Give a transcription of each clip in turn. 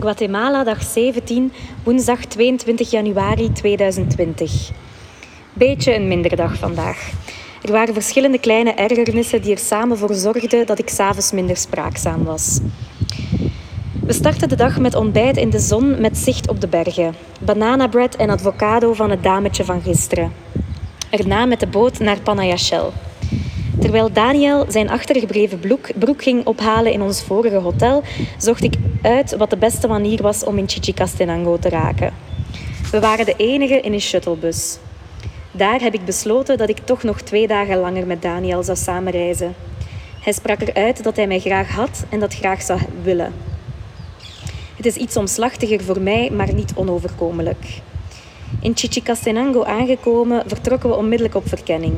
Guatemala, dag 17, woensdag 22 januari 2020. Beetje een mindere dag vandaag. Er waren verschillende kleine ergernissen die er samen voor zorgden dat ik s'avonds minder spraakzaam was. We starten de dag met ontbijt in de zon met zicht op de bergen. Bananabread en avocado van het dametje van gisteren. Erna met de boot naar Panayachel. Terwijl Daniel zijn achtergebleven broek, ging ophalen in ons vorige hotel, zocht ik uit wat de beste manier was om in Chichicastenango te raken. We waren de enige in een shuttlebus. Daar heb ik besloten dat ik toch nog twee dagen langer met Daniel zou samenreizen. Hij sprak eruit dat hij mij graag had en dat graag zou willen. Het is iets omslachtiger voor mij, maar niet onoverkomelijk. In Chichicastenango aangekomen vertrokken we onmiddellijk op verkenning.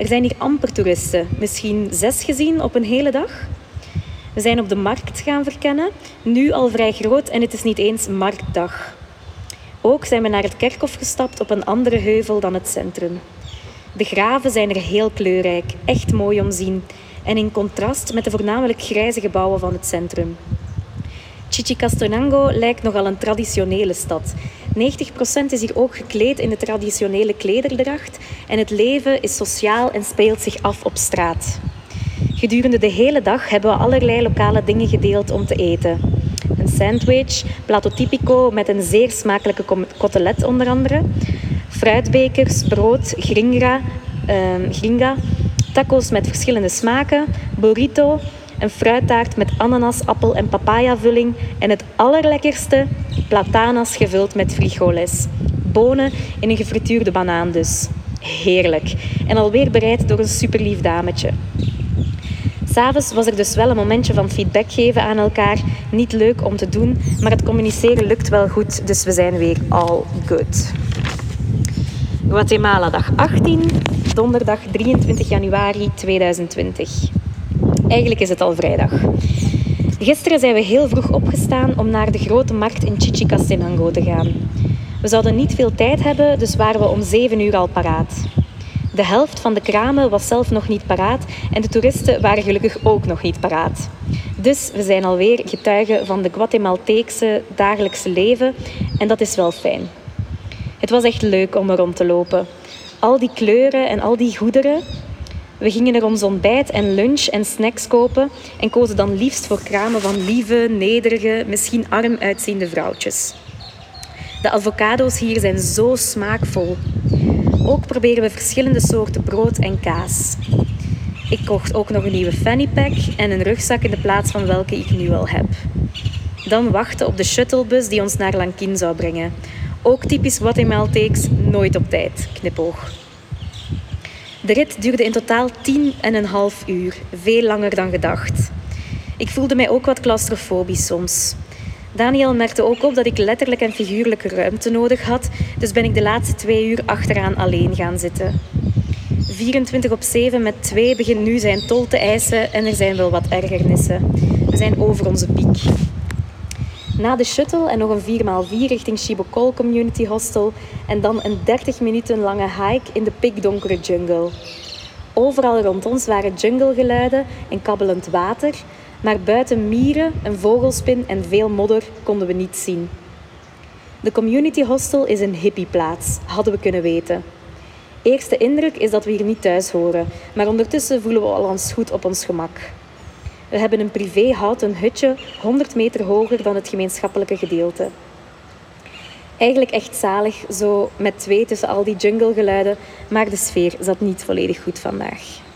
Er zijn hier amper toeristen, misschien zes gezien op een hele dag. We zijn op de markt gaan verkennen, nu al vrij groot en het is niet eens marktdag. Ook zijn we naar het kerkhof gestapt op een andere heuvel dan het centrum. De graven zijn er heel kleurrijk, echt mooi om zien en in contrast met de voornamelijk grijze gebouwen van het centrum. Chichicastenango lijkt nogal een traditionele stad. 90% is hier ook gekleed in de traditionele klederdracht en het leven is sociaal en speelt zich af op straat. Gedurende de hele dag hebben we allerlei lokale dingen gedeeld om te eten. Een sandwich, plato tipico met een zeer smakelijke cotelet onder andere, fruitbekers, brood, gringa, eh, gringa tacos met verschillende smaken, burrito, een fruittaart met ananas, appel en papaya-vulling en het allerlekkerste, platanas gevuld met frijoles. Bonen in een gefrituurde banaan dus. Heerlijk. En alweer bereid door een superlief dametje. S'avonds was er dus wel een momentje van feedback geven aan elkaar. Niet leuk om te doen, maar het communiceren lukt wel goed, dus we zijn weer all good. Guatemala, dag 18, donderdag 23 januari 2020. Eigenlijk is het al vrijdag. Gisteren zijn we heel vroeg opgestaan om naar de grote markt in Chichicastenango te gaan. We zouden niet veel tijd hebben, dus waren we om 7 uur al paraat. De helft van de kramen was zelf nog niet paraat en de toeristen waren gelukkig ook nog niet paraat. Dus we zijn alweer getuigen van de Guatemalteekse dagelijkse leven en dat is wel fijn. Het was echt leuk om er rond te lopen. Al die kleuren en al die goederen, we gingen er ons ontbijt en lunch en snacks kopen en kozen dan liefst voor kramen van lieve, nederige, misschien arm uitziende vrouwtjes. De avocado's hier zijn zo smaakvol. Ook proberen we verschillende soorten brood en kaas. Ik kocht ook nog een nieuwe fanny pack en een rugzak in de plaats van welke ik nu al heb. Dan wachten op de shuttlebus die ons naar Lankin zou brengen. Ook typisch Guatemalteeks, nooit op tijd, knipoog. De rit duurde in totaal tien en een half uur, veel langer dan gedacht. Ik voelde mij ook wat claustrofobisch soms. Daniel merkte ook op dat ik letterlijk en figuurlijke ruimte nodig had, dus ben ik de laatste twee uur achteraan alleen gaan zitten. 24 op 7 met 2 begint nu zijn tol te eisen en er zijn wel wat ergernissen. We zijn over onze piek. Na de shuttle en nog een 4x4 richting Shibokol Community Hostel en dan een 30 minuten lange hike in de pikdonkere jungle. Overal rond ons waren junglegeluiden en kabbelend water, maar buiten mieren, een vogelspin en veel modder konden we niets zien. De Community Hostel is een hippieplaats, hadden we kunnen weten. Eerste indruk is dat we hier niet thuis horen, maar ondertussen voelen we al ons goed op ons gemak. We hebben een privé houten hutje 100 meter hoger dan het gemeenschappelijke gedeelte. Eigenlijk echt zalig, zo met twee tussen al die junglegeluiden, maar de sfeer zat niet volledig goed vandaag.